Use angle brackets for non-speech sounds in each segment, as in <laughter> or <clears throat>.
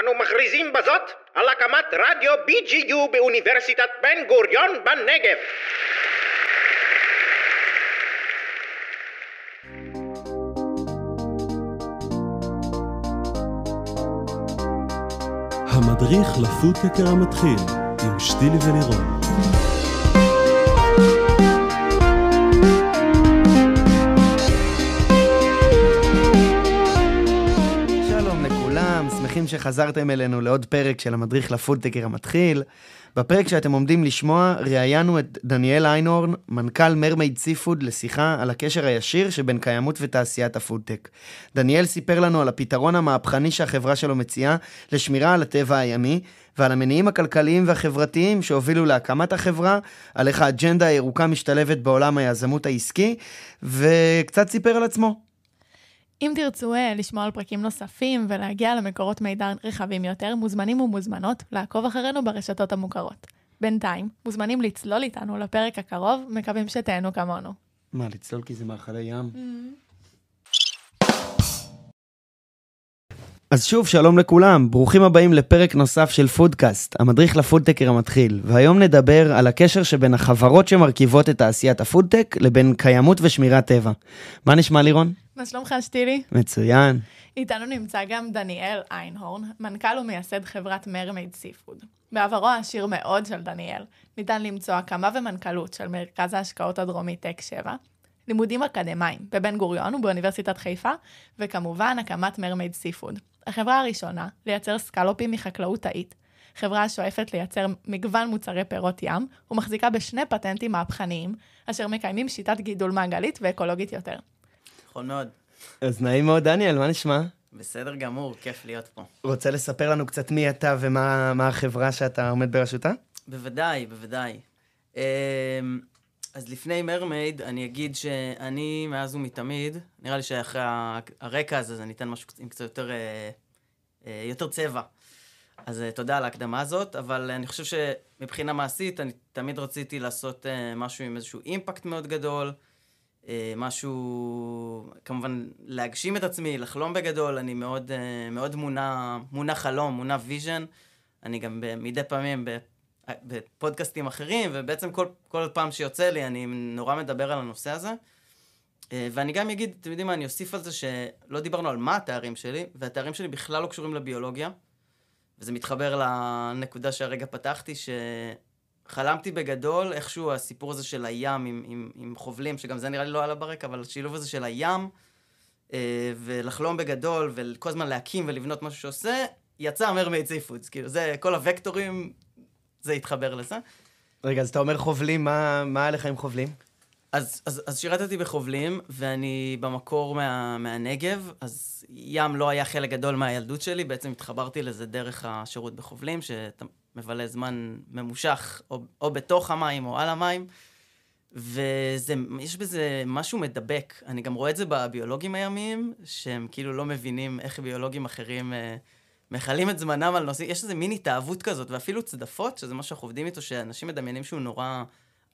אנו מכריזים בזאת על הקמת רדיו BGU באוניברסיטת בן גוריון בנגב. המדריך לפודקקר המתחיל עם שתילי ולירון. שמחים שחזרתם אלינו לעוד פרק של המדריך לפודטקר המתחיל. בפרק שאתם עומדים לשמוע, ראיינו את דניאל איינהורן, מנכ"ל מרמייד סיפוד, לשיחה על הקשר הישיר שבין קיימות ותעשיית הפודטק. דניאל סיפר לנו על הפתרון המהפכני שהחברה שלו מציעה לשמירה על הטבע הימי, ועל המניעים הכלכליים והחברתיים שהובילו להקמת החברה, על איך האג'נדה הירוקה משתלבת בעולם היזמות העסקי, וקצת סיפר על עצמו. אם תרצו אה, לשמוע על פרקים נוספים ולהגיע למקורות מידע רחבים יותר, מוזמנים ומוזמנות לעקוב אחרינו ברשתות המוכרות. בינתיים, מוזמנים לצלול איתנו לפרק הקרוב, מקווים שתהנו כמונו. מה, לצלול כי זה מאכלי ים? אז שוב, שלום לכולם, ברוכים הבאים לפרק נוסף של פודקאסט, המדריך לפודטקר המתחיל, והיום נדבר על הקשר שבין החברות שמרכיבות את תעשיית הפודטק לבין קיימות ושמירת טבע. מה נשמע לירון? מה שלומך, שתילי? מצוין. איתנו נמצא גם דניאל איינהורן, מנכ"ל ומייסד חברת Mermade Seafood. בעברו העשיר מאוד של דניאל, ניתן למצוא הקמה ומנכ"לות של מרכז ההשקעות הדרומי Tech 7, לימודים אקדמיים בבן גוריון ובאוניברסיטת חיפה, וכמובן הקמת Mermade Seafood. החברה הראשונה לייצר סקלופים מחקלאות תאית, חברה השואפת לייצר מגוון מוצרי פירות ים, ומחזיקה בשני פטנטים מהפכניים, אשר מקיימים שיטת גידול מעגלית ואקולוגית יותר. נכון מאוד. אז נעים מאוד, דניאל, מה נשמע? בסדר גמור, כיף להיות פה. רוצה לספר לנו קצת מי אתה ומה מה החברה שאתה עומד בראשותה? בוודאי, בוודאי. אמ, אז לפני מרמייד, אני אגיד שאני מאז ומתמיד, נראה לי שאחרי הרקע הזה, אז אני אתן משהו עם קצת יותר, אה, אה, יותר צבע. אז אה, תודה על ההקדמה הזאת, אבל אני חושב שמבחינה מעשית, אני תמיד רציתי לעשות משהו עם איזשהו אימפקט מאוד גדול, משהו, כמובן, להגשים את עצמי, לחלום בגדול, אני מאוד, אה, מאוד מונע, מונע חלום, מונע vision. אני גם מדי פעמים ב- בפודקאסטים אחרים, ובעצם כל, כל פעם שיוצא לי, אני נורא מדבר על הנושא הזה. אה, ואני גם אגיד, אתם יודעים מה, אני אוסיף על זה שלא דיברנו על מה התארים שלי, והתארים שלי בכלל לא קשורים לביולוגיה. וזה מתחבר לנקודה שהרגע פתחתי, שחלמתי בגדול, איכשהו הסיפור הזה של הים עם, עם, עם חובלים, שגם זה נראה לי לא עלה ברקע, אבל השילוב הזה של הים, אה, ולחלום בגדול, וכל הזמן להקים ולבנות משהו שעושה, יצא מרמייד סיפודס. כאילו, זה, כל הוקטורים, זה התחבר לזה. רגע, אז אתה אומר חובלים, מה, מה לך עם חובלים? אז, אז, אז שירתתי בחובלים, ואני במקור מה, מהנגב, אז ים לא היה חלק גדול מהילדות שלי, בעצם התחברתי לזה דרך השירות בחובלים, שאתה מבלה זמן ממושך, או, או בתוך המים או על המים, ויש בזה משהו מדבק. אני גם רואה את זה בביולוגים הימיים, שהם כאילו לא מבינים איך ביולוגים אחרים אה, מכלים את זמנם על נושאים, יש איזה מין התאהבות כזאת, ואפילו צדפות, שזה מה שאנחנו עובדים איתו, שאנשים מדמיינים שהוא נורא...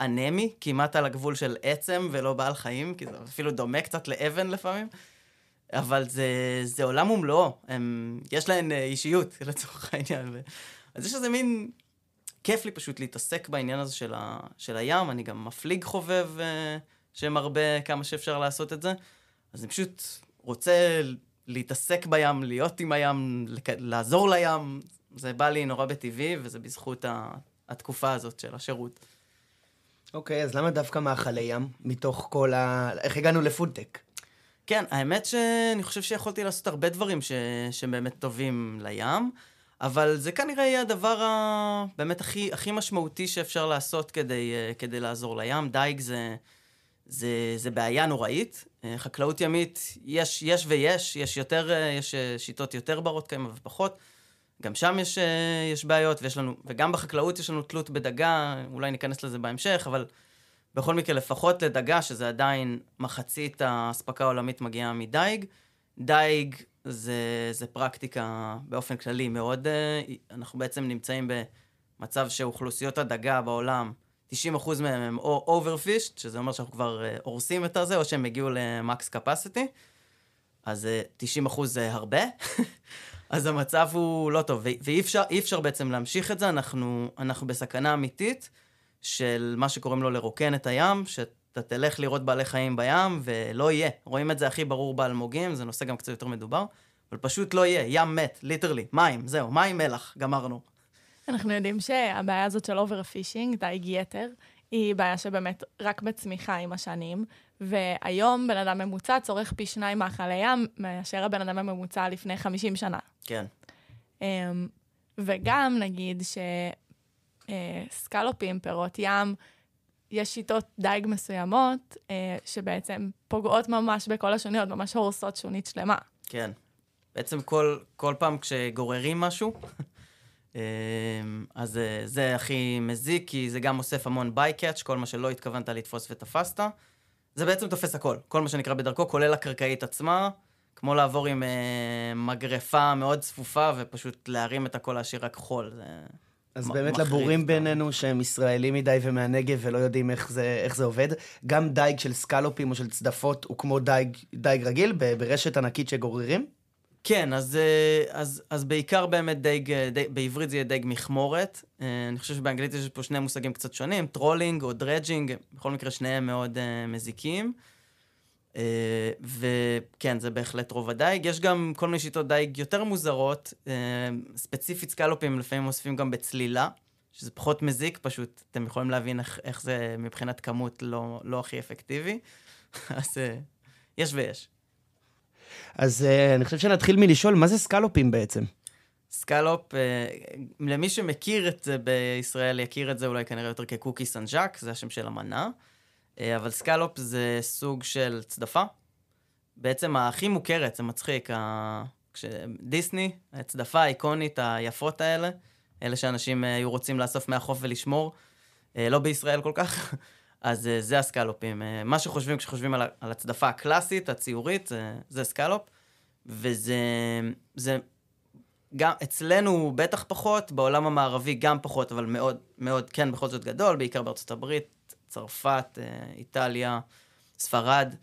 אנמי, כמעט על הגבול של עצם ולא בעל חיים, כי זה אפילו דומה קצת לאבן לפעמים, אבל זה, זה עולם ומלואו, הם, יש להן אה, אישיות לצורך העניין. אז יש איזה מין, כיף לי פשוט להתעסק בעניין הזה של, ה, של הים, אני גם מפליג חובב אה, שמרבה כמה שאפשר לעשות את זה, אז אני פשוט רוצה להתעסק בים, להיות עם הים, לק... לעזור לים, זה בא לי נורא בטבעי, וזה בזכות ה... התקופה הזאת של השירות. אוקיי, אז למה דווקא מאכלי ים? מתוך כל ה... איך הגענו לפודטק? כן, האמת שאני חושב שיכולתי לעשות הרבה דברים ש... שבאמת טובים לים, אבל זה כנראה יהיה הדבר ה... באמת הכי, הכי משמעותי שאפשר לעשות כדי, אה, כדי לעזור לים. דייג זה, זה, זה בעיה נוראית. אה, חקלאות ימית, יש, יש ויש, יש יותר, אה, יש שיטות יותר ברות קיימא ופחות. גם שם יש, יש בעיות, ויש לנו, וגם בחקלאות יש לנו תלות בדגה, אולי ניכנס לזה בהמשך, אבל בכל מקרה, לפחות לדגה, שזה עדיין מחצית האספקה העולמית מגיעה מדייג. דייג זה, זה פרקטיקה באופן כללי מאוד, אנחנו בעצם נמצאים במצב שאוכלוסיות הדגה בעולם, 90% מהם הם או overfished, שזה אומר שאנחנו כבר הורסים את הזה, או שהם הגיעו למקס capacity, אז 90% זה הרבה. <laughs> אז המצב הוא לא טוב, ואי אפשר, אפשר בעצם להמשיך את זה, אנחנו, אנחנו בסכנה אמיתית של מה שקוראים לו לרוקן את הים, שאתה תלך לראות בעלי חיים בים, ולא יהיה. רואים את זה הכי ברור באלמוגים, זה נושא גם קצת יותר מדובר, אבל פשוט לא יהיה, ים מת, literally, מים, זהו, מים מלח, גמרנו. אנחנו יודעים שהבעיה הזאת של overfishing, דייג יתר, היא בעיה שבאמת רק בצמיחה עם השנים, והיום בן אדם ממוצע צורך פי שניים מאכלי ים מאשר הבן אדם הממוצע לפני 50 שנה. כן. אמ, וגם נגיד שסקלופים, פירות ים, יש שיטות דייג מסוימות אה, שבעצם פוגעות ממש בכל השוניות, ממש הורסות שונית שלמה. כן. בעצם כל, כל פעם כשגוררים משהו, <laughs> אמ, אז אה, זה הכי מזיק, כי זה גם אוסף המון bycatch, כל מה שלא התכוונת לתפוס ותפסת. זה בעצם תופס הכל, כל מה שנקרא בדרכו, כולל הקרקעית עצמה, כמו לעבור עם אה, מגרפה מאוד צפופה ופשוט להרים את הכל, להשאיר רק חול. זה... אז באמת לבורים גם. בינינו שהם ישראלים מדי ומהנגב ולא יודעים איך זה, איך זה עובד. גם דייג של סקלופים או של צדפות הוא כמו דייג, דייג רגיל ברשת ענקית שגוררים. כן, אז, אה, אז, אז בעיקר באמת דייג, אה, דייג, בעברית זה יהיה דייג מכמורת. אה, אני חושב שבאנגלית יש פה שני מושגים קצת שונים, trawling או dredging, בכל מקרה שניהם מאוד מזיקים. אה, וכן, זה בהחלט רוב הדייג. יש גם כל מיני שיטות דייג יותר מוזרות, אה, ספציפית סקלופים לפעמים אוספים גם בצלילה, שזה פחות מזיק, פשוט אתם יכולים להבין איך, איך זה מבחינת כמות לא, לא הכי אפקטיבי. <laughs> אז אה, יש ויש. אז אני חושב שנתחיל מלשאול, מה זה סקלופים בעצם? סקלופ, אה, למי שמכיר את זה בישראל, יכיר את זה אולי כנראה יותר כ coquilles Saint-Jacques, זה השם של המנה. אה, אבל סקלופ זה סוג של צדפה. בעצם הכי מוכרת, זה מצחיק, ה... כש... דיסני, הצדפה האיקונית היפות האלה, אלה שאנשים אה, היו רוצים לאסוף מהחוף ולשמור, אה, לא בישראל כל כך, <laughs> אז זה הסקלופים. מה שחושבים כשחושבים על, על הצדפה הקלאסית, הציורית, זה סקלופ, וזה זה גם אצלנו בטח פחות, בעולם המערבי גם פחות, אבל מאוד, מאוד, כן, בכל זאת גדול, בעיקר בארצות הברית, צרפת, אה, איטליה, ספרד,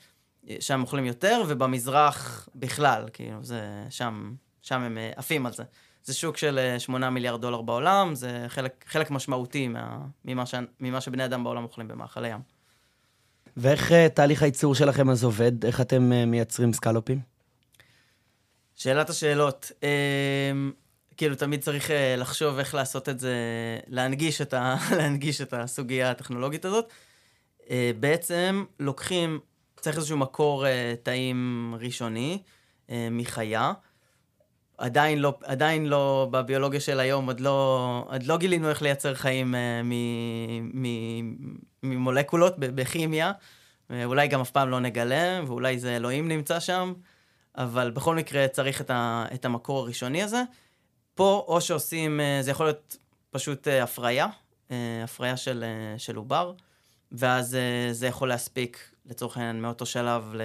אה, שם אוכלים יותר, ובמזרח בכלל, כאילו, זה, שם, שם הם אה, עפים על זה. זה שוק של אה, 8 מיליארד דולר בעולם, זה חלק, חלק משמעותי מה, ממה, ש, ממה שבני אדם בעולם אוכלים במאכלי ים. ואיך תהליך הייצור שלכם אז עובד? איך אתם מייצרים סקלופים? שאלת השאלות. כאילו, תמיד צריך אה, לחשוב איך לעשות את זה, להנגיש את, ה, <laughs> להנגיש את הסוגיה הטכנולוגית הזאת. אה, בעצם לוקחים, צריך איזשהו מקור אה, טעים ראשוני מחיה. עדיין לא, עדיין לא, בביולוגיה של היום, עוד לא, עוד לא גילינו איך לייצר חיים מ, מ, ממולקולות בכימיה. אולי גם אף פעם לא נגלה, ואולי זה אלוהים נמצא שם. אבל בכל מקרה צריך את, ה, את המקור הראשוני הזה. פה, או שעושים, אה, זה יכול להיות פשוט אה, הפריה, אה, הפריה של, של עובר, ואז זה יכול להספיק, לצורך העניין, מאותו שלב ל,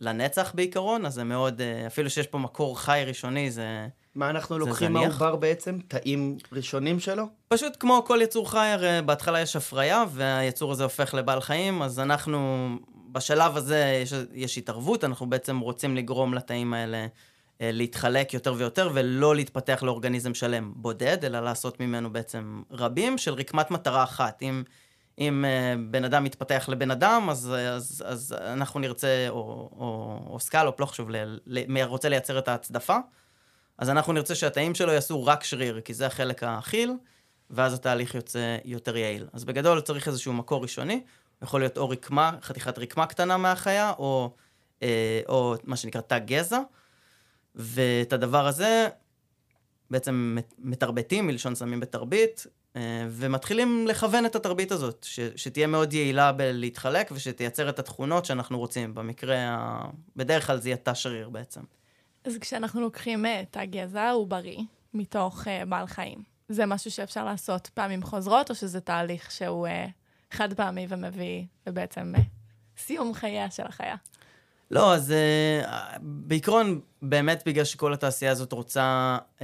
לנצח בעיקרון, אז זה מאוד, אפילו שיש פה מקור חי ראשוני, זה מה אנחנו זה לוקחים? מהעובר בעצם? תאים ראשונים שלו? פשוט כמו כל יצור חי, הרי בהתחלה יש הפריה, והיצור הזה הופך לבעל חיים, אז אנחנו, בשלב הזה יש, יש התערבות, אנחנו בעצם רוצים לגרום לתאים האלה להתחלק יותר ויותר, ולא להתפתח לאורגניזם שלם בודד, אלא לעשות ממנו בעצם רבים של רקמת מטרה אחת. אם, אם אה, בן אדם מתפתח לבן אדם, אז, אז, אז אנחנו נרצה, או, או, או סקלופ, לא חשוב, ל, ל, רוצה לייצר את ההצדפה, אז אנחנו נרצה שהתאים שלו יעשו רק שריר, כי זה החלק האכיל, ואז התהליך יוצא יותר יעיל. אז בגדול צריך איזשהו מקור ראשוני, יכול להיות או רקמה, חתיכת רקמה קטנה מהחיה, או, אה, או מה שנקרא תא גזע, ואת הדבר הזה בעצם מת- מתרבטים, מלשון שמים בתרבית, אה, ומתחילים לכוון את התרבית הזאת, ש, שתהיה מאוד יעילה בלהתחלק ושתייצר את התכונות שאנחנו רוצים. במקרה, ה... בדרך כלל זה יהיה תא שריר בעצם. אז כשאנחנו לוקחים אה, תא גזע עוברי מתוך אה, בעל חיים, זה משהו שאפשר לעשות פעמים חוזרות, או שזה תהליך שהוא אה, חד פעמי ומביא לבעצם אה, סיום חייה של החיה? לא, אז uh, בעיקרון, באמת בגלל שכל התעשייה הזאת רוצה uh,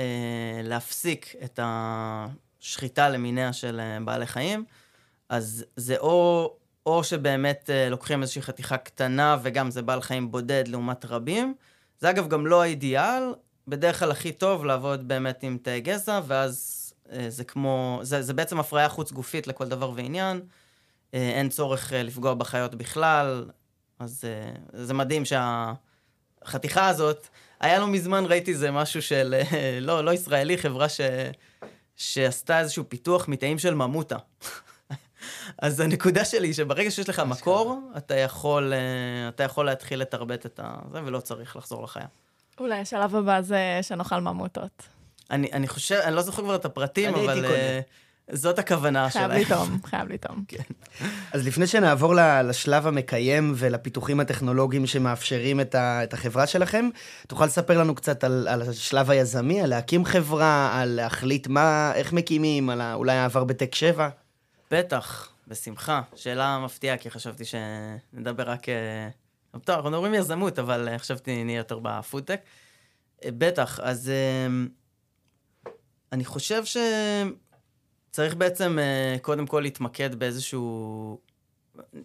להפסיק את השחיטה למיניה של uh, בעלי חיים, אז זה או, או שבאמת uh, לוקחים איזושהי חתיכה קטנה וגם זה בעל חיים בודד לעומת רבים. זה אגב גם לא האידיאל, בדרך כלל הכי טוב לעבוד באמת עם תאי גזע, ואז זה כמו, זה, זה בעצם הפריה חוץ גופית לכל דבר ועניין. אין צורך לפגוע בחיות בכלל, אז אה, זה מדהים שהחתיכה הזאת, היה לא מזמן, ראיתי איזה משהו של, אה, לא, לא ישראלי, חברה ש, שעשתה איזשהו פיתוח מתאים של ממוטה. אז הנקודה שלי היא שברגע שיש לך מקור, אתה יכול, אה, אתה יכול להתחיל לתרבט את זה, ולא צריך לחזור לחיה. אולי השלב הבא זה שנאכל ממוטות. אני, אני חושב, אני לא זוכר כבר את הפרטים, אני הייתי אבל קונה. זאת הכוונה חייב שלהם. לטעום, <laughs> חייב לטעום. אז לפני שנעבור ל- לשלב המקיים ולפיתוחים הטכנולוגיים שמאפשרים את, ה- את החברה שלכם, תוכל לספר לנו קצת על, על השלב היזמי, על להקים חברה, על להחליט מה, איך מקימים, על אולי העבר בטק 7? בטח, בשמחה. שאלה מפתיעה, כי חשבתי שנדבר רק... אה, טוב, אנחנו מדברים יזמות, אבל אה, חשבתי נהיה יותר בפודטק. אה, בטח, אז אני חושב שצריך בעצם אה, קודם כל להתמקד באיזשהו...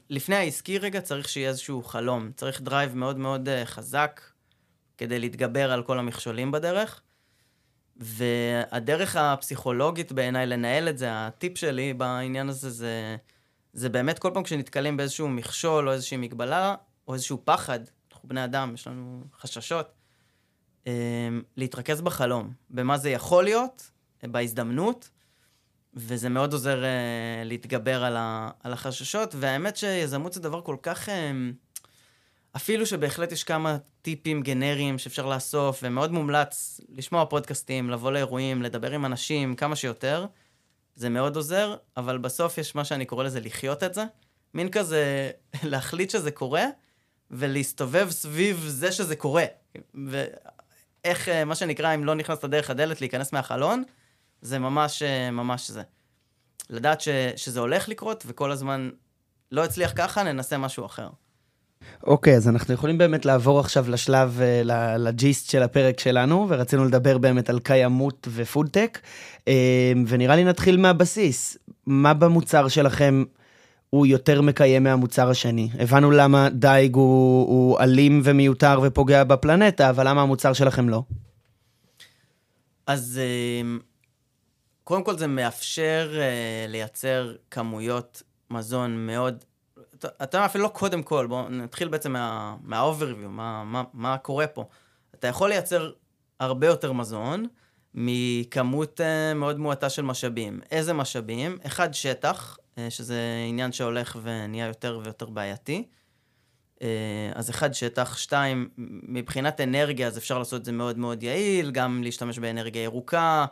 לפני העסקי רגע צריך שיהיה איזשהו חלום. צריך drive מאוד מאוד אה, חזק כדי להתגבר על כל המכשולים בדרך. והדרך הפסיכולוגית בעיניי לנהל את זה, הטיפ שלי בעניין הזה, זה, זה באמת כל פעם כשנתקלים באיזשהו מכשול או איזושהי מגבלה, או איזשהו פחד, אנחנו בני אדם, יש לנו חששות, אה, להתרכז בחלום, במה זה יכול להיות, בהזדמנות, וזה מאוד עוזר אה, להתגבר על, ה, על החששות, והאמת שיזמות זה דבר כל כך... אה, אפילו שבהחלט יש כמה טיפים גנריים שאפשר לאסוף, ומאוד מומלץ לשמוע פודקאסטים, לבוא לאירועים, לדבר עם אנשים כמה שיותר. זה מאוד עוזר, אבל בסוף יש מה שאני קורא לזה לחיות את זה. מין כזה <laughs> להחליט שזה קורה, ולהסתובב סביב זה שזה קורה. ואיך, אה, מה שנקרא, אם לא נכנסת דרך הדלת, להיכנס מהחלון, זה ממש, אה, ממש זה. לדעת ש, שזה הולך לקרות, וכל הזמן לא הצליח ככה, ננסה משהו אחר. אוקיי, אז אנחנו יכולים באמת לעבור עכשיו לשלב, אה, לג'יסט של הפרק שלנו, ורצינו לדבר באמת על קיימות ופודטק, אה, ונראה לי נתחיל מהבסיס. מה במוצר שלכם הוא יותר מקיים מהמוצר השני? הבנו למה דייג הוא, הוא אלים ומיותר ופוגע בפלנטה, אבל למה המוצר שלכם לא? אז אה, קודם כל זה מאפשר אה, לייצר כמויות מזון מאוד... אתה אתה אפילו לא קודם כל, בואו נתחיל בעצם מה, מה-overview, מה, מה, מה קורה פה. אתה יכול לייצר הרבה יותר מזון מכמות אה, מאוד מועטה של משאבים. איזה משאבים? אחד, שטח, אה, שזה עניין שהולך ונהיה יותר ויותר בעייתי. אז אחד, שטח, שתיים, מבחינת אנרגיה, אז אפשר לעשות את זה מאוד מאוד יעיל, גם להשתמש באנרגיה ירוקה,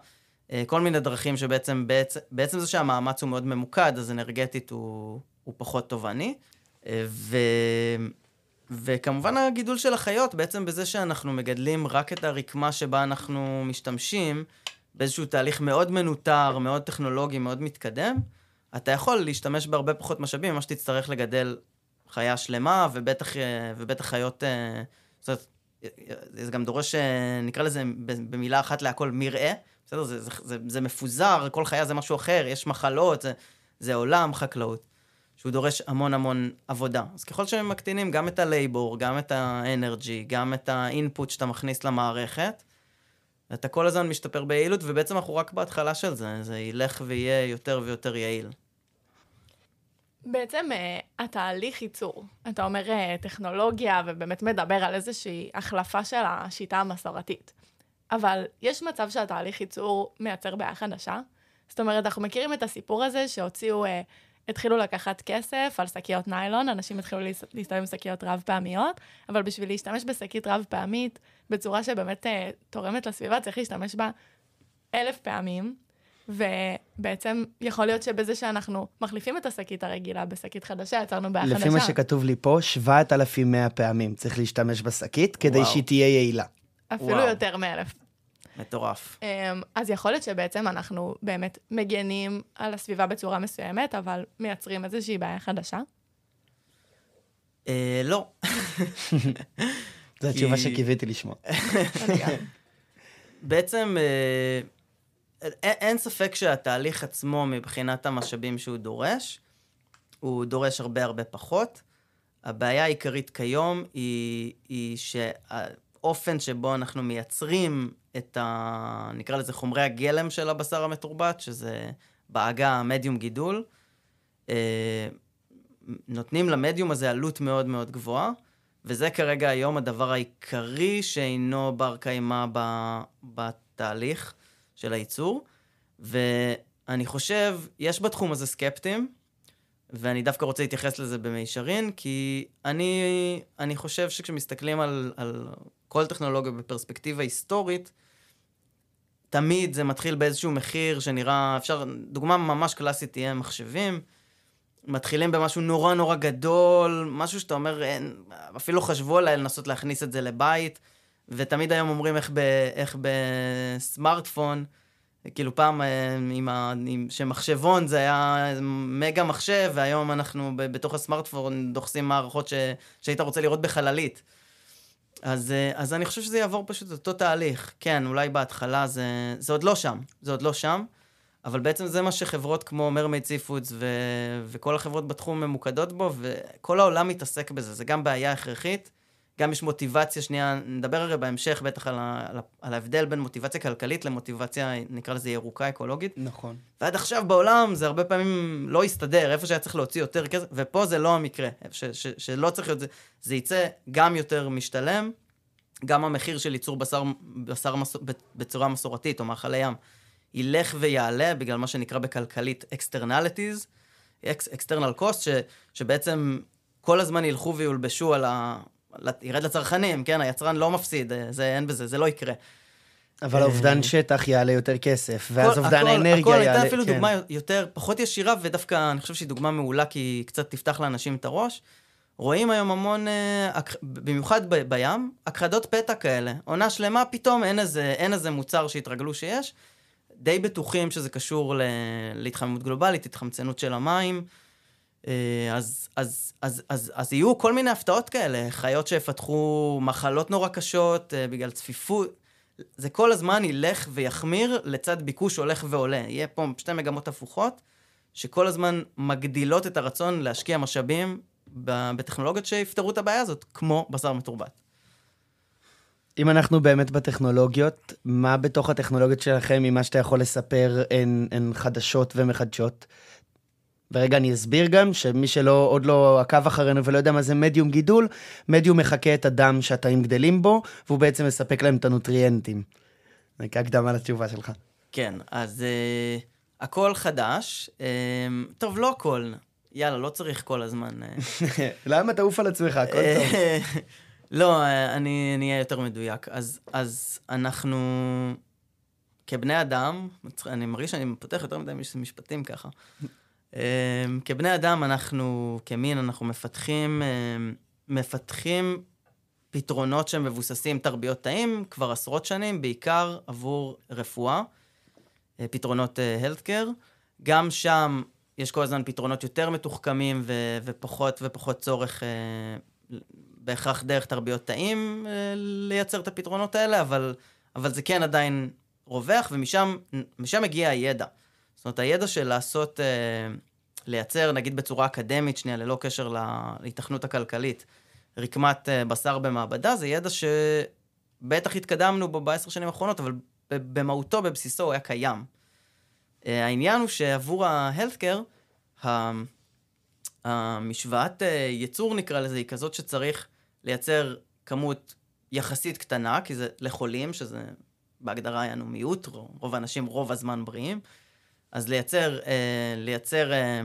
כל מיני דרכים שבעצם, בעצם, בעצם זה שהמאמץ הוא מאוד ממוקד, אז אנרגטית הוא, הוא פחות תובעני. אה, ו... וכמובן הגידול של החיות, בעצם בזה שאנחנו מגדלים רק את הרקמה שבה אנחנו משתמשים, באיזשהו תהליך מאוד מנוטר, מאוד טכנולוגי, מאוד מתקדם, אתה יכול להשתמש בהרבה פחות משאבים ממה שתצטרך לגדל חיה שלמה, ובטח, אה, ובטח חיות... אה, זאת אומרת, אה, זה גם דורש, אה, נקרא לזה במילה אחת להכל, מרעה. בסדר? זה, זה, זה, זה מפוזר, כל חיה זה משהו אחר, יש מחלות, זה, זה עולם חקלאות, שהוא דורש המון המון עבודה. אז ככל שהם מקטינים גם את הלייבור, גם את האנרגי, גם את האינפוט שאתה מכניס למערכת, אתה כל הזמן משתפר ביעילות, ובעצם אנחנו רק בהתחלה של זה, זה ילך ויהיה יותר ויותר יעיל. בעצם uh, התהליך ייצור, אתה אומר uh, טכנולוגיה ובאמת מדבר על איזושהי החלפה של השיטה המסורתית. אבל יש מצב שהתהליך ייצור מייצר בעיה חדשה? זאת אומרת, אנחנו מכירים את הסיפור הזה שהוציאו, uh, התחילו לקחת כסף על שקיות ניילון, אנשים התחילו להס- להסתובב עם שקיות רב פעמיות, אבל בשביל להשתמש בשקית רב פעמית בצורה שבאמת uh, תורמת לסביבה, צריך להשתמש בה אלף פעמים. ובעצם יכול להיות שבזה שאנחנו מחליפים את השקית הרגילה בשקית חדשה, יצרנו בעיה חדשה. לפי מה שכתוב לי פה, 7,100 פעמים צריך להשתמש בשקית כדי וואו. שהיא תהיה יעילה. אפילו וואו. יותר מאלף. מטורף. אמ, אז יכול להיות שבעצם אנחנו באמת מגנים על הסביבה בצורה מסוימת, אבל מייצרים איזושהי בעיה חדשה. אה, לא. זו התשובה שקיוויתי לשמוע. בעצם אה, אין, ספק שהתהליך עצמו מבחינת המשאבים שהוא דורש, הוא דורש הרבה הרבה פחות. הבעיה העיקרית כיום היא, היא האופן שבו אנחנו מייצרים את ה... נקרא לזה חומרי הגלם של הבשר המתורבת, שזה בעגה המדיום גידול. אה, נותנים למדיום הזה עלות מאוד מאוד גבוהה, וזה כרגע היום הדבר העיקרי שאינו בר קיימא בתהליך של הייצור. ואני חושב, יש בתחום הזה סקפטים, ואני דווקא רוצה להתייחס לזה במישרין, כי אני, אני חושב שכשמסתכלים על, על כל טכנולוגיה בפרספקטיבה היסטורית, תמיד זה מתחיל באיזשהו מחיר שנראה, אפשר, דוגמה ממש קלאסית תהיה מחשבים. מתחילים במשהו נורא נורא גדול, משהו שאתה אומר, אין, אפילו חשבו עליי לנסות להכניס את זה לבית, ותמיד היום אומרים איך, ב, איך בסמארטפון, כאילו פעם אה, עם ה, עם, שמחשבון זה היה מגה מחשב, והיום אנחנו ב, בתוך הסמארטפון דוחסים מערכות ש, שהיית רוצה לראות בחללית. אז, אה, אז אני חושב שזה יעבור פשוט אותו תהליך. כן, אולי בהתחלה זה, זה עוד לא שם, זה עוד לא שם, אבל בעצם זה מה שחברות כמו מרמייד סיפודס ו... וכל החברות בתחום ממוקדות בו, וכל העולם מתעסק בזה, זה גם בעיה הכרחית, גם יש מוטיבציה שנייה, נדבר הרי בהמשך בטח על, ה... על, ההבדל בין מוטיבציה כלכלית למוטיבציה, נקרא לזה ירוקה אקולוגית. נכון. ועד עכשיו בעולם זה הרבה פעמים לא הסתדר, איפה שהיה צריך להוציא יותר כסף, ופה זה לא המקרה, ש, ש, שלא צריך להיות זה, זה יצא גם יותר משתלם, גם המחיר של ייצור בשר, בשר מס, בצורה מסורתית או מאכלי ים ילך ויעלה בגלל מה שנקרא בכלכלית externalities, external cost, ש, שבעצם כל הזמן ילכו ויולבשו על ה... ירד לצרכנים, כן? היצרן לא מפסיד, זה, אין בזה, זה לא יקרה. אבל אובדן שטח יעלה יותר כסף, ואז הכל, אובדן הכל, האנרגיה הכל, יעלה. הייתה אפילו כן. דוגמה יותר, פחות ישירה, ודווקא אני חושב שהיא דוגמה מעולה, כי היא קצת תפתח לאנשים את הראש. רואים היום המון, אה, במיוחד ב- בים, הכחדות פתע כאלה. עונה שלמה, פתאום אין איזה, אין איזה מוצר שהתרגלו שיש. די בטוחים שזה קשור ל- להתחממות גלובלית, התחמצנות של המים. אה, אז, אז, אז, אז, אז יהיו כל מיני הפתעות כאלה, חיות שיפתחו מחלות נורא קשות אה, בגלל צפיפות. זה כל הזמן ילך ויחמיר לצד ביקוש הולך ועולה. יהיה פה שתי מגמות הפוכות, שכל הזמן מגדילות את הרצון להשקיע משאבים בטכנולוגיות שיפתרו את הבעיה הזאת, כמו בשר מתורבת. אם אנחנו באמת בטכנולוגיות, מה בתוך הטכנולוגיות שלכם, ממה שאתה יכול לספר, הן חדשות ומחדשות? ורגע, אני אסביר גם שמי שלא, עוד לא עקב אחרינו ולא יודע מה זה מדיום גידול, מדיום מחקה את הדם שהתאים גדלים בו, והוא בעצם מספק להם את הנוטריאנטים. זה כהקדמה לתשובה שלך. כן, אז uh, הכל חדש. Uh, טוב, לא הכל. יאללה, לא צריך כל הזמן. Uh, <laughs> למה תעוף על עצמך? הכל טוב. אה, <laughs> לא, אה, אני אהיה יותר מדויק. אז, אז אנחנו, כבני אדם, אני מרגיש שאני פותח יותר מדי מש- משפטים ככה. אה, כבני אדם, אנחנו, כמין, אנחנו מפתחים, אה, מפתחים פתרונות שמבוססים תרביות תאים כבר עשרות שנים, בעיקר עבור רפואה, אה, פתרונות הלטקר. גם שם יש כל הזמן פתרונות יותר מתוחכמים ו- ופחות ופחות צורך אה, בהכרח דרך תרביות תאים אה, לייצר את הפתרונות האלה, אבל, אבל זה כן עדיין רווח, ומשם משם מגיע הידע. זאת אומרת, הידע של לעשות, אה, לייצר, נגיד בצורה אקדמית, שנייה, ללא קשר לה- להיתכנות הכלכלית, רקמת אה, בשר במעבדה, זה ידע שבטח התקדמנו בו בעשר שנים האחרונות, אבל במהותו, בבסיסו, הוא היה קיים. אה, העניין הוא שעבור ה-healthcare, ה- המשוואת אה, ייצור נקרא לזה, היא כזאת שצריך לייצר כמות יחסית קטנה, כי זה לחולים, שזה בהגדרה היה לנו מיעוט, רוב האנשים רוב הזמן בריאים, אז לייצר, אה, לייצר, אה,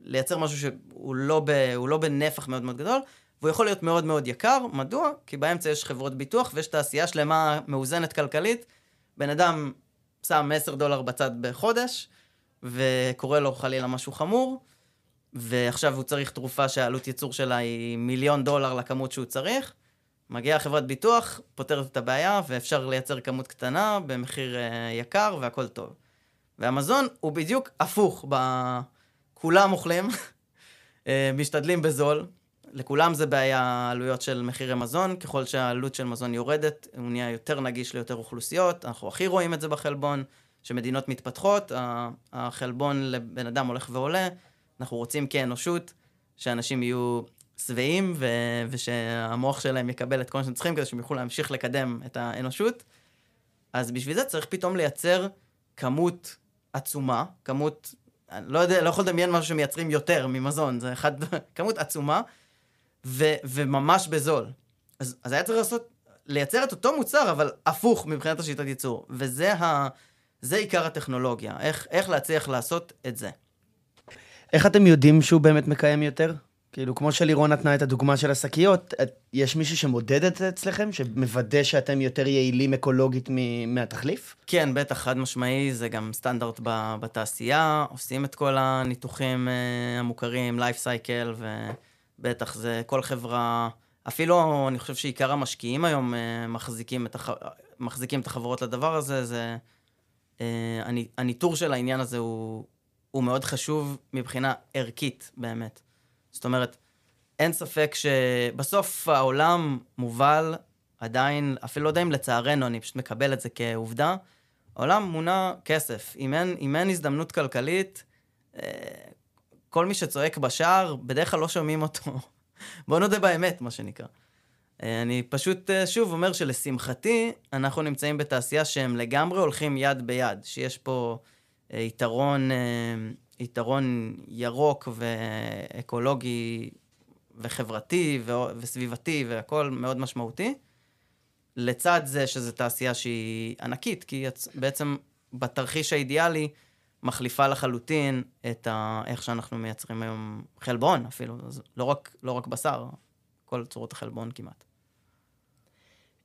לייצר משהו שהוא לא, ב, לא בנפח מאוד מאוד גדול, והוא יכול להיות מאוד מאוד יקר. מדוע? כי באמצע יש חברות ביטוח ויש תעשייה שלמה מאוזנת כלכלית. בן אדם שם 10 דולר בצד בחודש, וקורה לו חלילה משהו חמור, ועכשיו הוא צריך תרופה שהעלות ייצור שלה היא מיליון דולר לכמות שהוא צריך. מגיעה חברת ביטוח, פותרת את הבעיה, ואפשר לייצר כמות קטנה במחיר uh, יקר, והכל טוב. והמזון הוא בדיוק הפוך, ב... כולם אוכלים, אה, משתדלים בזול. לכולם זה בעיה עלויות של מחירי מזון, ככל שהעלות של מזון יורדת, הוא נהיה יותר נגיש ליותר אוכלוסיות. אנחנו הכי רואים את זה בחלבון, שמדינות מתפתחות, החלבון לבן אדם הולך ועולה. אנחנו רוצים כאנושות שאנשים יהיו שבעים, ו- ושהמוח שלהם יקבל את כל מה שהם צריכים כדי שהם יוכלו להמשיך לקדם את האנושות. אז בשביל זה צריך פתאום לייצר כמות עצומה, כמות, אני לא יודע, לא יכול לדמיין משהו שמייצרים יותר ממזון, זה אחד, <laughs> כמות עצומה, ו- וממש בזול. אז, אז היה צריך לעשות, לייצר את אותו מוצר, אבל הפוך מבחינת השיטת ייצור. וזה ה, זה עיקר הטכנולוגיה, איך, איך להצליח לעשות את זה. איך אתם יודעים שהוא באמת מקיים יותר? כאילו, כמו שלירון נתנה את הדוגמה של השקיות, יש מישהו שמודד את זה אצלכם? שמוודא שאתם יותר יעילים אקולוגית מהתחליף? כן, בטח, חד משמעי, זה גם סטנדרט בתעשייה, עושים את כל הניתוחים uh, המוכרים, לייף סייקל, ובטח זה כל חברה, אפילו אני חושב שעיקר המשקיעים היום uh, מחזיקים, את הח... מחזיקים את החברות לדבר הזה, זה... הני- הניטור של העניין הזה הוא, הוא מאוד חשוב מבחינה ערכית, באמת. זאת אומרת, אין ספק שבסוף העולם מובל עדיין, אפילו לא יודע אם לצערנו, אני פשוט מקבל את זה כעובדה, העולם מונע כסף. אם אין, אם אין הזדמנות כלכלית, אה, כל מי שצועק בשער, בדרך כלל לא שומעים אותו. <laughs> בואו נודה באמת, מה שנקרא. אה, אני פשוט אה, שוב אומר שלשמחתי, אנחנו נמצאים בתעשייה שהם לגמרי הולכים יד ביד, שיש פה יתרון, יתרון ירוק ואקולוגי וחברתי ו- וסביבתי והכול מאוד משמעותי. לצד זה שזו תעשייה שהיא ענקית, כי היא בעצם בתרחיש האידיאלי מחליפה לחלוטין את ה... איך שאנחנו מייצרים היום חלבון אפילו, לא רק, לא רק בשר, כל צורות החלבון כמעט.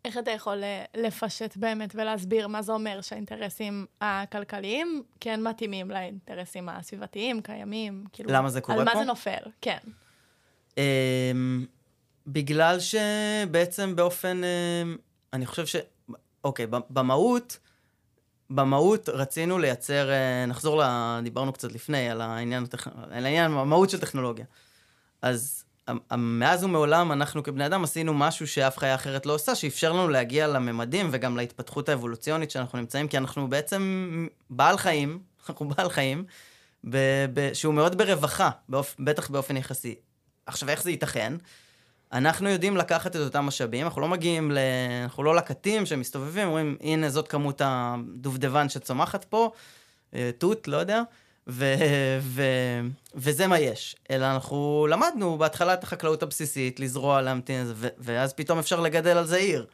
איך אתה יכול אה, לפשט באמת ולהסביר מה זה אומר שהאינטרסים הכלכליים כן מתאימים לאינטרסים הסביבתיים, קיימים? כאילו, למה זה קורה על מה פה? זה נופל, כן. אמ, בגלל שבעצם באופן, אמ, אני חושב ש... אוקיי, במהות, במהות רצינו לייצר, אה, נחזור ל... דיברנו קצת לפני על העניין, הטכ... על העניין, המהות של טכנולוגיה. אז מאז ומעולם אנחנו כבני אדם עשינו משהו שאף חיה אחרת לא עושה, שאפשר לנו להגיע לממדים וגם להתפתחות האבולוציונית שאנחנו נמצאים, כי אנחנו בעצם בעל חיים, <laughs> אנחנו בעל חיים, ב- ב- שהוא מאוד ברווחה, באופ... בטח באופן יחסי. עכשיו, איך זה ייתכן? אנחנו יודעים לקחת את אותם משאבים, אנחנו לא מגיעים ל... אנחנו לא לקטים שמסתובבים, אומרים, הנה זאת כמות הדובדבן שצומחת פה, אה, תות, לא יודע, ו... ו... וזה מה יש. אלא אנחנו למדנו בהתחלה את החקלאות הבסיסית, לזרוע, להמתין, ו... ואז פתאום אפשר לגדל על זה עיר.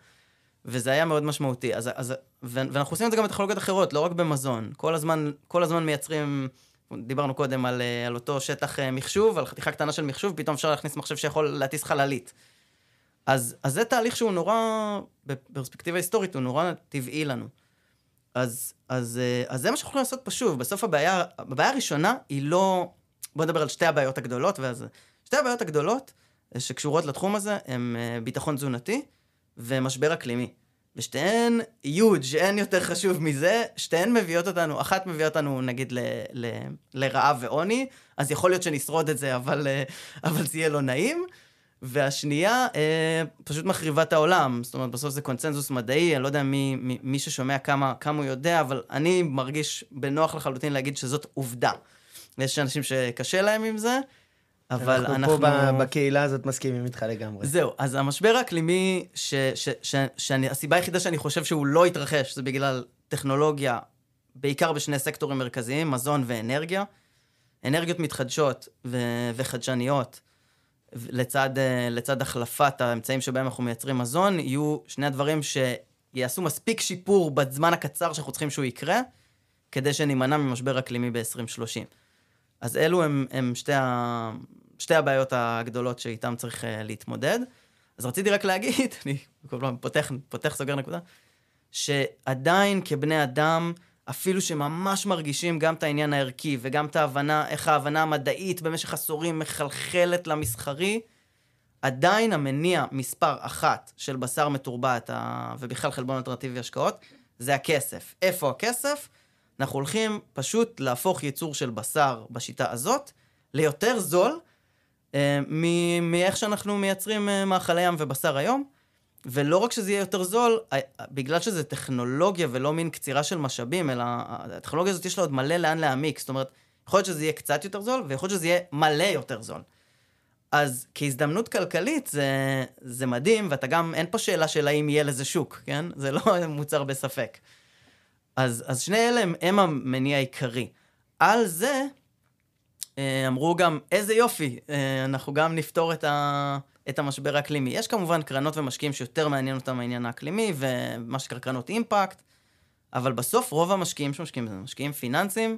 וזה היה מאוד משמעותי. אז, אז, ו... ואנחנו עושים את זה גם בטכנולוגיות אחרות, לא רק במזון. כל הזמן, כל הזמן מייצרים... דיברנו קודם על, אה, על אותו שטח אה, מחשוב, על חתיכה קטנה של מחשוב, פתאום אפשר להכניס מחשב שיכול להטיס חללית. אז, אז זה תהליך שהוא נורא, בפרספקטיבה היסטורית, הוא נורא טבעי לנו. אז, אז, אה, אז זה מה שאנחנו יכולים לעשות פה שוב. בסוף הבעיה, הבעיה הראשונה היא לא... בוא נדבר על שתי הבעיות הגדולות, ואז... שתי הבעיות הגדולות אה, שקשורות לתחום הזה הם אה, ביטחון תזונתי ומשבר אקלימי. ושתיהן huge, אין יותר חשוב מזה, שתיהן מביאות אותנו, אחת מביאה אותנו נגיד ל, ל, לרעב ועוני, אז יכול להיות שנשרוד את זה, אבל, אבל זה יהיה לא נעים. והשנייה, אה, פשוט מחריבה את העולם. זאת אומרת, בסוף זה קונצנזוס מדעי, אני לא יודע מי, מי, מי ששומע כמה, כמה הוא יודע, אבל אני מרגיש בנוח לחלוטין להגיד שזאת עובדה. יש אנשים שקשה להם עם זה, אבל אנחנו... אנחנו פה בקהילה הזאת מסכימים איתך לגמרי. זהו, אז המשבר האקלימי, ש, ש, ש, שאני, הסיבה היחידה שאני חושב שהוא לא יתרחש, זה בגלל טכנולוגיה, בעיקר בשני סקטורים מרכזיים, מזון ואנרגיה. אנרגיות מתחדשות ו, וחדשניות, לצד, אה, לצד החלפת האמצעים שבהם אנחנו מייצרים מזון, יהיו שני הדברים שיעשו מספיק שיפור בזמן הקצר שאנחנו צריכים שהוא יקרה, כדי שנימנע ממשבר אקלימי ב-2030. אז אלו הם, הם שתי, ה, שתי הבעיות הגדולות שאיתן צריך אה, להתמודד. אז רציתי רק להגיד, <laughs> אני כל פעם פותח, פותח סוגר נקודה, שעדיין כבני אדם, אפילו שממש מרגישים גם את העניין הערכי וגם את ההבנה, איך ההבנה המדעית במשך עשורים מחלחלת למסחרי, עדיין המניע מספר אחת של בשר מתורבת ה... ובכלל חלבון אלטרנטיבי השקעות, זה הכסף. איפה הכסף? אנחנו הולכים פשוט להפוך ייצור של בשר בשיטה הזאת ליותר זול אה, מאיך שאנחנו מייצרים אה, מאכלי ים ובשר היום. ולא רק שזה יהיה יותר זול, בגלל שזה טכנולוגיה ולא מין קצירה של משאבים, אלא הטכנולוגיה הזאת יש לה עוד מלא לאן להעמיק. זאת אומרת, יכול להיות שזה יהיה קצת יותר זול, ויכול להיות שזה יהיה מלא יותר זול. אז כהזדמנות כלכלית זה, זה מדהים, ואתה גם, אין פה שאלה של האם יהיה לזה שוק, כן? זה לא <laughs> מוצר בספק. אז, אז שני אלה הם, הם המניע העיקרי. על זה, אה, אמרו גם, איזה יופי, אה, אנחנו גם נפתור את, ה, את המשבר האקלימי. יש כמובן קרנות ומשקיעים שיותר מעניין אותם העניין האקלימי, ומה שנקרא קרנות אימפקט, אבל בסוף רוב המשקיעים שמשקיעים בזה, משקיעים פיננסיים,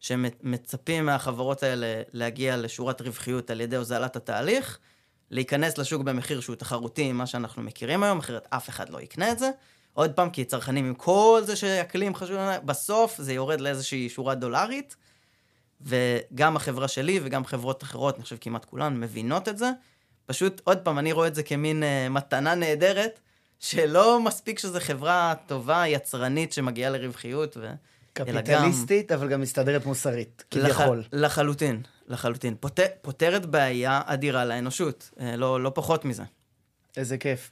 שמצפים מהחברות האלה להגיע לשורת רווחיות על ידי הוזלת התהליך, להיכנס לשוק במחיר שהוא תחרותי מה שאנחנו מכירים היום, אחרת אף אחד לא יקנה את זה. עוד פעם, כי צרכנים עם כל זה שאקלים חשוב, בסוף זה יורד לאיזושהי שורה דולרית, וגם החברה שלי וגם חברות אחרות, אני חושב כמעט כולן, מבינות את זה. פשוט, עוד פעם, אני רואה את זה כמין uh, מתנה נהדרת, שלא מספיק שזו חברה טובה, יצרנית, שמגיעה לרווחיות, ו... קפיטליסטית, גם... אבל גם מסתדרת מוסרית, כביכול. לח... לחלוטין, לחלוטין. פות... פותרת בעיה אדירה לאנושות, אה, לא, לא פחות מזה. איזה כיף.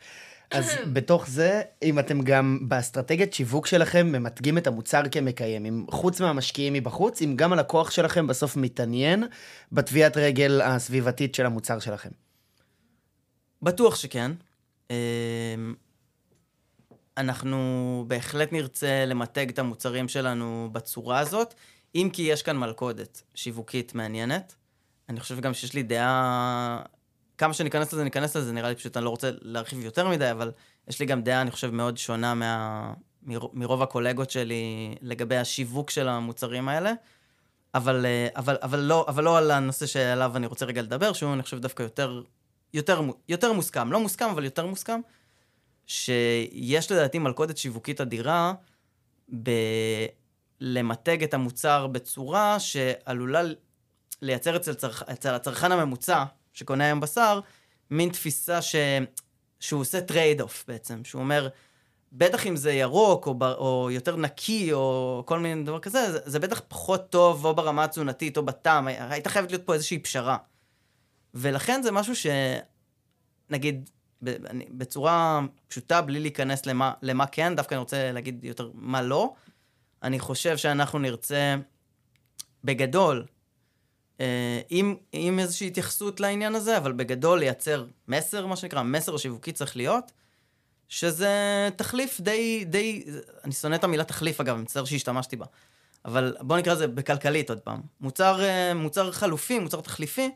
אז <clears throat> בתוך זה, אם אתם גם באסטרטגיית שיווק שלכם ממתגים את המוצר כמקיים, אם חוץ מהמשקיעים מבחוץ, אם גם הלקוח שלכם בסוף מתעניין בתביעת רגל הסביבתית של המוצר שלכם. בטוח שכן. אמ, אנחנו בהחלט נרצה למתג את המוצרים שלנו בצורה הזאת, אם כי יש כאן מלכודת שיווקית מעניינת. אני חושב גם שיש לי דעה כמה שניכנס לזה, ניכנס לזה, נראה לי פשוט אני לא רוצה להרחיב יותר מדי, אבל יש לי גם דעה, אני חושב, מאוד שונה מה... מרוב הקולגות שלי לגבי השיווק של המוצרים האלה. אבל, אה, אבל, אבל, לא, אבל לא על הנושא שעליו אני רוצה רגע לדבר, שהוא, אני חושב, דווקא יותר, יותר, יותר מוסכם. לא מוסכם, אבל יותר מוסכם, שיש לדעתי מלכודת שיווקית אדירה בלמתג את המוצר בצורה שעלולה לייצר אצל, צרכ... אצל הצרכן הממוצע, שקונה היום בשר, מין תפיסה ש... שהוא עושה trade-off בעצם, שהוא אומר, בטח אם זה ירוק, או, ב... או יותר נקי, או כל מיני דבר כזה, זה, זה בטח פחות טוב, או ברמה התזונתית, או בטעם, הייתה חייבת להיות פה איזושהי פשרה. ולכן זה משהו ש... נגיד, בצורה פשוטה, בלי להיכנס למה, למה כן, דווקא אני רוצה להגיד יותר מה לא. אני חושב שאנחנו נרצה, בגדול, אה, עם, עם איזושהי התייחסות לעניין הזה, אבל בגדול לייצר מסר, מה שנקרא, מסר שיווקי צריך להיות, שזה תחליף די, די, אני שונא את המילה תחליף אגב, אני מצטער שהשתמשתי בה, אבל בואו נקרא לזה בכלכלית עוד פעם. מוצר, אה, מוצר חלופי, מוצר תחליפי,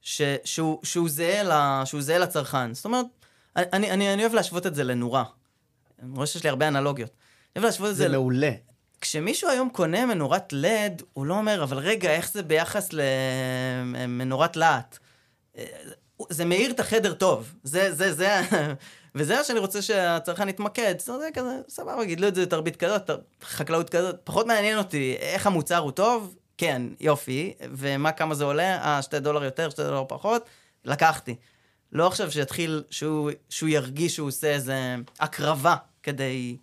ש, שהוא, שהוא, זהה ל, שהוא זהה לצרכן. זאת אומרת, אני, אני, אני אוהב להשוות את זה לנורה. אני רואה שיש לי הרבה אנלוגיות. אני אוהב להשוות את זה... זה מעולה. כשמישהו היום קונה מנורת לד, הוא לא אומר, אבל רגע, איך זה ביחס למנורת להט? זה מאיר את החדר טוב. זה, זה, זה, <laughs> וזה מה שאני רוצה שהצרכן יתמקד. זה כזה, סבבה, גידלו את זה תרבית כזאת, חקלאות כזאת. פחות מעניין אותי איך המוצר הוא טוב, כן, יופי, ומה, כמה זה עולה? אה, שתי דולר יותר, שתי דולר פחות, לקחתי. לא עכשיו שיתחיל, שהוא, שהוא ירגיש שהוא עושה איזה הקרבה כדי...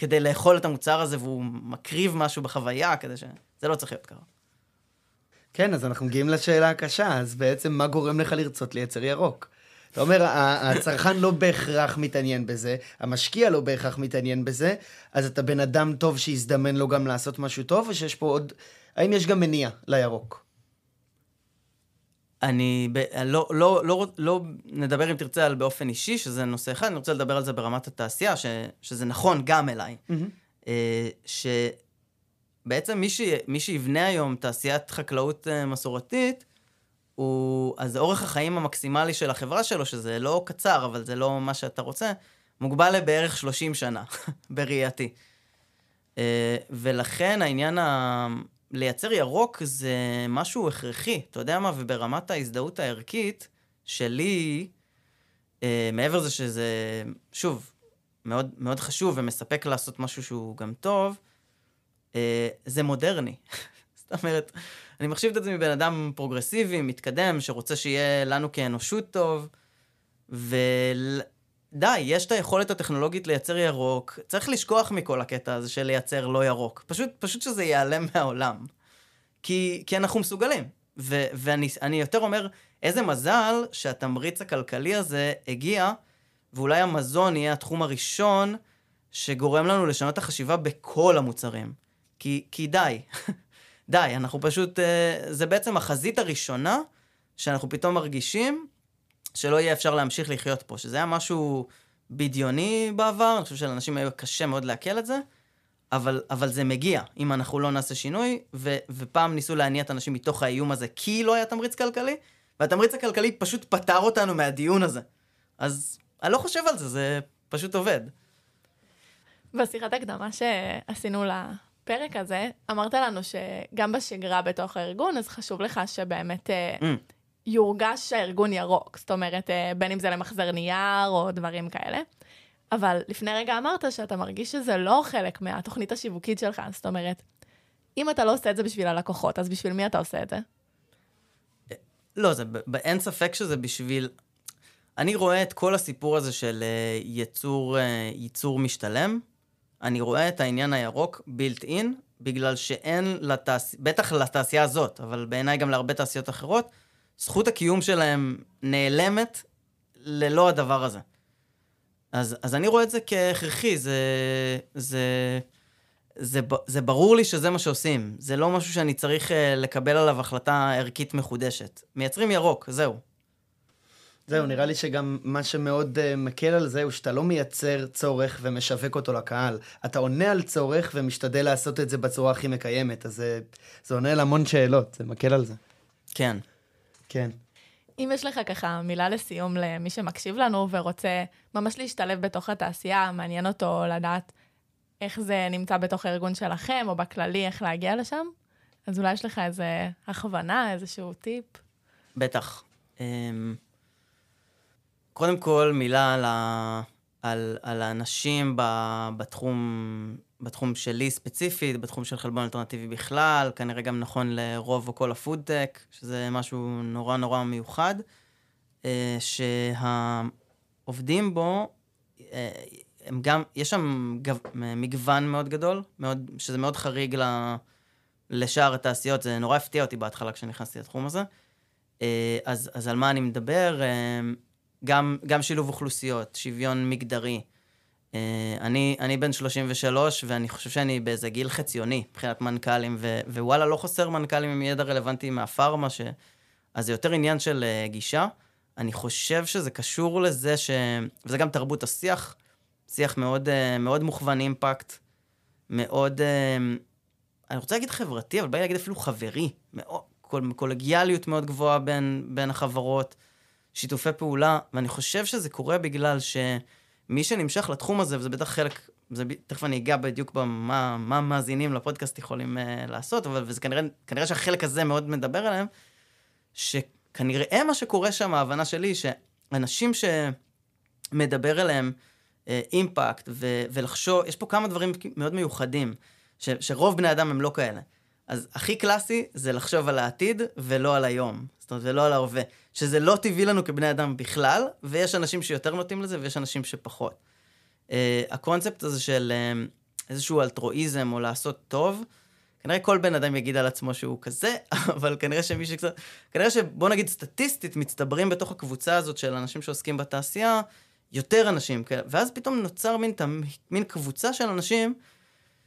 כדי לאכול את המוצר הזה, והוא מקריב משהו בחוויה, כדי ש... זה לא צריך להיות ככה. כן, אז אנחנו מגיעים לשאלה הקשה, אז בעצם מה גורם לך לרצות לייצר ירוק? אתה אומר, הצרכן לא בהכרח מתעניין בזה, המשקיע לא בהכרח מתעניין בזה, אז אתה בן אדם טוב שיזדמן לו גם לעשות משהו טוב, או שיש פה עוד... האם יש גם מניע לירוק? אני ב, לא, לא, לא, לא נדבר אם תרצה על באופן אישי, שזה נושא אחד, אני רוצה לדבר על זה ברמת התעשייה, ש, שזה נכון גם אליי. Mm-hmm. שבעצם מי, ש, מי שיבנה היום תעשיית חקלאות אה, מסורתית, הוא, אז אורך החיים המקסימלי של החברה שלו, שזה לא קצר, אבל זה לא מה שאתה רוצה, מוגבל לבערך 30 שנה, <laughs> בראייתי. אה, ולכן העניין ה... לייצר ירוק זה משהו הכרחי, אתה יודע מה? וברמת ההזדהות הערכית שלי, אה, מעבר לזה שזה, שוב, מאוד, מאוד חשוב ומספק לעשות משהו שהוא גם טוב, אה, זה מודרני. <laughs> זאת אומרת, אני מחשיב את עצמי בן אדם פרוגרסיבי, מתקדם, שרוצה שיהיה לנו כאנושות טוב, ודי, יש את היכולת הטכנולוגית לייצר ירוק, צריך לשכוח מכל הקטע הזה של לייצר לא ירוק. פשוט, פשוט שזה ייעלם מהעולם. כי, כי אנחנו מסוגלים. ו, ואני יותר אומר, איזה מזל שהתמריץ הכלכלי הזה הגיע, ואולי המזון יהיה התחום הראשון שגורם לנו לשנות את החשיבה בכל המוצרים. כי, כי די, <laughs> די, אנחנו פשוט, אה, זה בעצם החזית הראשונה שאנחנו פתאום מרגישים שלא יהיה אפשר להמשיך לחיות פה, שזה היה משהו בדיוני בעבר, אני חושב שלאנשים היה קשה מאוד לעכל את זה, אבל, אבל זה מגיע, אם אנחנו לא נעשה שינוי, ו, ופעם ניסו להניע את האנשים מתוך האיום הזה, כי לא היה תמריץ כלכלי, והתמריץ הכלכלי פשוט פטר אותנו מהדיון הזה. אז אני לא חושב על זה, זה פשוט עובד. בשיחת הקדמה שעשינו לפרק הזה, אמרת לנו שגם בשגרה בתוך הארגון, אז חשוב לך שבאמת אה, Mm. יורגש שהארגון ירוק. זאת אומרת, אה, בין אם זה למחזר נייר או דברים כאלה. אבל לפני רגע אמרת שאתה מרגיש שזה לא חלק מהתוכנית השיווקית שלך. זאת אומרת, אם אתה לא עושה את זה בשביל הלקוחות, אז בשביל מי אתה עושה את זה? לא, זה, אין ספק שזה בשביל... אני רואה את כל הסיפור הזה של uh, יצור, uh, ייצור משתלם, אני רואה את העניין הירוק בילט אין, בגלל שאין לתעש... בטח לתעשייה הזאת, אבל בעיניי גם להרבה תעשיות אחרות, זכות הקיום שלהם נעלמת ללא הדבר הזה. אז, אז אני רואה את זה כהכרחי, זה, זה, זה, ב- זה ברור לי שזה מה שעושים. זה לא משהו שאני צריך uh, לקבל עליו החלטה ערכית מחודשת. מייצרים ירוק, זהו. זהו, נראה לי שגם מה שמאוד uh, מקל על זה הוא שאתה לא מייצר צורך ומשווק אותו לקהל. אתה עונה על צורך ומשתדל לעשות את זה בצורה הכי מקיימת, אז זה, זה עונה על המון שאלות, זה מקל על זה. כן. כן. אם יש לך ככה מילה לסיום למי שמקשיב לנו ורוצה ממש להשתלב בתוך התעשייה, מעניין אותו לדעת איך זה נמצא בתוך הארגון שלכם, או בכללי איך להגיע לשם, אז אולי יש לך איזה הכוונה, איזשהו טיפ. בטח. אמ, קודם כל, מילה על, ה... על, על האנשים. בתחום, בתחום שלי ספציפית, בתחום של חלבון אלטרנטיבי בכלל, כנראה גם נכון לרוב או כל הפודטק, שזה משהו נורא נורא מיוחד, אה, שהעובדים בו, אה, הם גם, יש שם גו... מגוון מאוד גדול, מאוד, שזה מאוד חריג ל... לשאר התעשיות, זה נורא הפתיע אותי בהתחלה כשנכנסתי לתחום הזה. אה, אז, אז על מה אני מדבר? גם, גם שילוב אוכלוסיות, שוויון מגדרי. אה, אני, אני בן 33, ואני חושב שאני באיזה גיל חציוני מבחינת מנכ"לים, ו, ווואלה, לא חסר מנכ"לים עם ידע רלוונטי מהפארמה, ש... אז זה יותר עניין של אה, גישה. אני חושב שזה קשור לזה ש... וזה גם תרבות השיח, שיח מאוד, אה, מאוד מוכוון אימפקט, מאוד, אה, אני רוצה להגיד חברתי, אבל בא לי להגיד אפילו חברי. מאוד, קול, קולגיאליות מאוד גבוהה בין, בין החברות, שיתופי פעולה, ואני חושב שזה קורה בגלל שמי שנמשך לתחום הזה, וזה בטח חלק, זה, ב- תכף אני אגע בדיוק במה מה המאזינים לפודקאסט יכולים uh, לעשות, אבל וזה כנראה, כנראה שהחלק הזה מאוד מדבר עליהם, שכנראה מה שקורה שם, ההבנה שלי, שאנשים שמדבר אליהם אה, אימפקט, ו- ולחשוב, יש פה כמה דברים מאוד מיוחדים, ש- שרוב בני אדם הם לא כאלה. אז הכי קלאסי זה לחשוב על העתיד ולא על היום. זאת אומרת, ולא על ההווה. שזה לא טבעי לנו כבני אדם בכלל, ויש אנשים שיותר נוטים לזה ויש אנשים שפחות. Uh, הקונספט הזה של uh, איזשהו אלטרואיזם או לעשות טוב, כנראה כל בן אדם יגיד על עצמו שהוא כזה, <laughs> אבל כנראה שמי שקצת... כנראה שבוא נגיד סטטיסטית מצטברים בתוך הקבוצה הזאת של אנשים שעוסקים בתעשייה, יותר אנשים כאלה. ואז פתאום נוצר מין, תמ- מין קבוצה של אנשים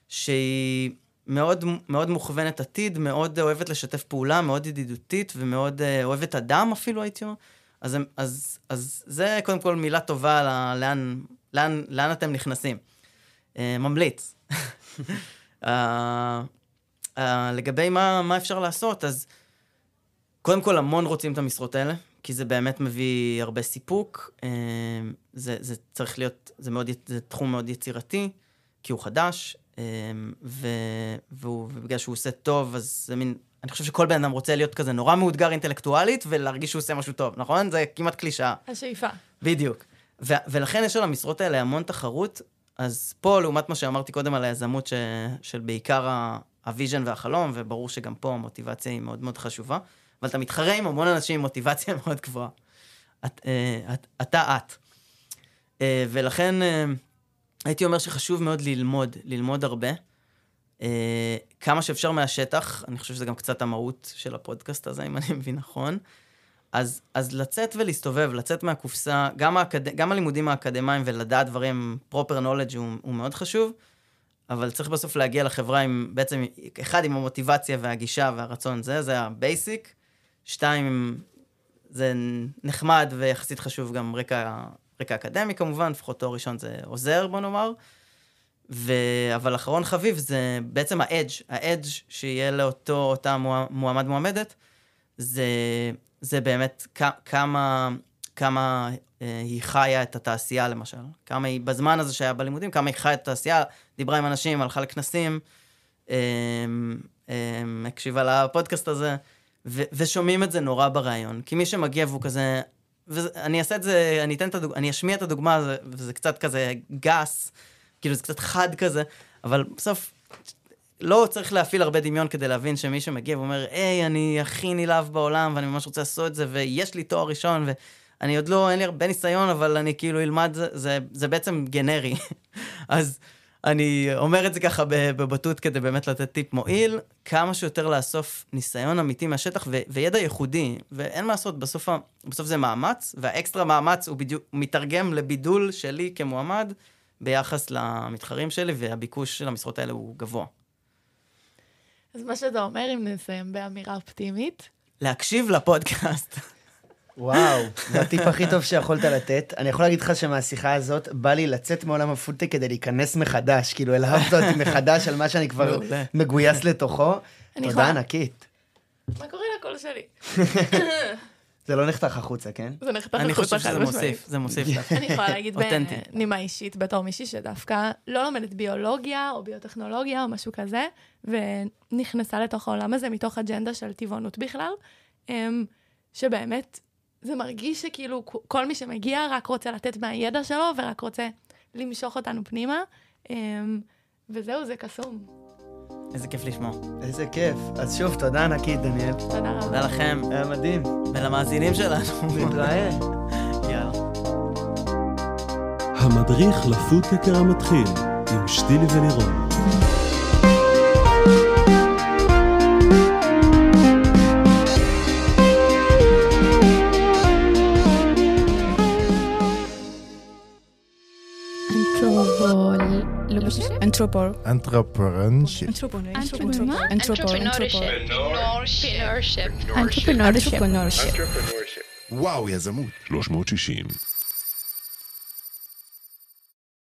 שהיא מאוד, מאוד מוכוונת עתיד, מאוד אוהבת לשתף פעולה, מאוד ידידותית ומאוד אה, אוהבת אדם אפילו, הייתי אומר. אז, אז, אז זה קודם כל מילה טובה על לאן, לאן, לאן אתם נכנסים. אה, ממליץ. <laughs> אה, אה, לגבי מה, מה אפשר לעשות, אז קודם כל המון רוצים את המשרות האלה, כי זה באמת מביא הרבה סיפוק. אה, זה, זה צריך להיות, זה, מאוד, זה תחום מאוד יצירתי, כי הוא חדש, ו, והוא, ובגלל שהוא עושה טוב, אז זה מין... אני חושב שכל בן אדם רוצה להיות כזה נורא מאותגר אינטלקטואלית ולהרגיש שהוא עושה משהו טוב, נכון? זה כמעט קלישאה. השאיפה. בדיוק. ו- ולכן יש על המשרות האלה המון תחרות, אז פה, לעומת מה שאמרתי קודם על היזמות, ש- של בעיקר ה- ה vision והחלום, וברור שגם פה המוטיבציה היא מאוד מאוד חשובה, אבל אתה מתחרה עם המון אנשים עם מוטיבציה <laughs> מאוד גבוהה. את, אה, את, אתה את. אה, ולכן אה, הייתי אומר שחשוב מאוד ללמוד, ללמוד הרבה. אה, כמה שאפשר מהשטח, אני חושב שזה גם קצת המהות של הפודקאסט הזה, אם אני <laughs> מבין נכון. אז, אז לצאת ולהסתובב, לצאת מהקופסה, גם, האקד... גם הלימודים האקדמיים ולדעת דברים, proper knowledge הוא, הוא מאוד חשוב, אבל צריך בסוף להגיע לחברה עם, בעצם, אחד, עם המוטיבציה והגישה והרצון, זה, זה ה basic. שתיים, זה נחמד ויחסית חשוב גם רקע, רקע אקדמי כמובן, לפחות תואר ראשון זה עוזר, בוא נאמר. ו... אבל אחרון חביב זה בעצם ה edge, ה edge שיהיה לאותו, אותה מועמד מועמדת, זה, זה באמת כ- כמה, כמה אה, היא חיה את התעשייה למשל. כמה היא, בזמן הזה שהיה בלימודים, כמה היא חיה את התעשייה, דיברה עם אנשים, הלכה לכנסים, אה, אה, הקשיבה לפודקאסט הזה, ו- ושומעים את זה נורא בריאיון. כי מי שמגיע והוא כזה... ואני אעשה את זה, אני אתן את הדוגמה, אני אשמיע את הדוגמה, וזה קצת כזה גס, כאילו זה קצת חד כזה, אבל בסוף לא צריך להפעיל הרבה דמיון כדי להבין שמי שמגיע ואומר, היי, אני הכי נלהב בעולם, ואני ממש רוצה לעשות את זה, ויש לי תואר ראשון, ואני עוד לא, אין לי הרבה ניסיון, אבל אני כאילו אלמד, זה, זה, זה בעצם גנרי. <laughs> אז אני אומר את זה ככה בבטות כדי באמת לתת טיפ מועיל, כמה שיותר לאסוף ניסיון אמיתי מהשטח ו- וידע ייחודי, ואין מה לעשות, בסוף, בסוף זה מאמץ, והאקסטרה מאמץ הוא בדיוק, מתרגם לבידול שלי כמועמד ביחס למתחרים שלי, והביקוש של המשרות האלה הוא גבוה. אז מה שאתה אומר, אם נסיים באמירה אופטימית? להקשיב לפודקאסט. וואו, זה הטיפ הכי טוב שיכולת לתת. אני יכול להגיד לך שמהשיחה הזאת, בא לי לצאת מעולם הפודטק כדי להיכנס מחדש, כאילו אלהבת אותי מחדש על מה שאני כבר מגויס לתוכו. תודה ענקית. מה קורה לקול שלי? <laughs> זה לא נחתך החוצה, כן? זה נחתך החוצה. אני חושב שזה מוסיף, זה מוסיף. אני יכולה להגיד בנימה אישית, בתור מישהי שדווקא לא לומדת ביולוגיה או ביוטכנולוגיה או משהו כזה, ונכנסה לתוך העולם הזה מתוך אג'נדה של טבעונות בכלל, אמ, שבאמת זה מרגיש שכאילו כל מי שמגיע רק רוצה לתת מהידע שלו ורק רוצה למשוך אותנו פנימה, אמ, וזהו, זה קסום. איזה כיף לשמוע. איזה כיף. אז שוב, תודה ענקית, דניאל. תודה רבה. תודה לכם. היה מדהים. ולמאזינים שלנו. נתראה. יאללה. המדריך לפודקקר המתחיל, עם שתילי ולירון. Entrepreneur. Entrepreneurship. Entrepreneurship. Entrepreneurship. Entrepreneurship. Entrepreneurship. Entrepreneurship. וואו, יזמות. 360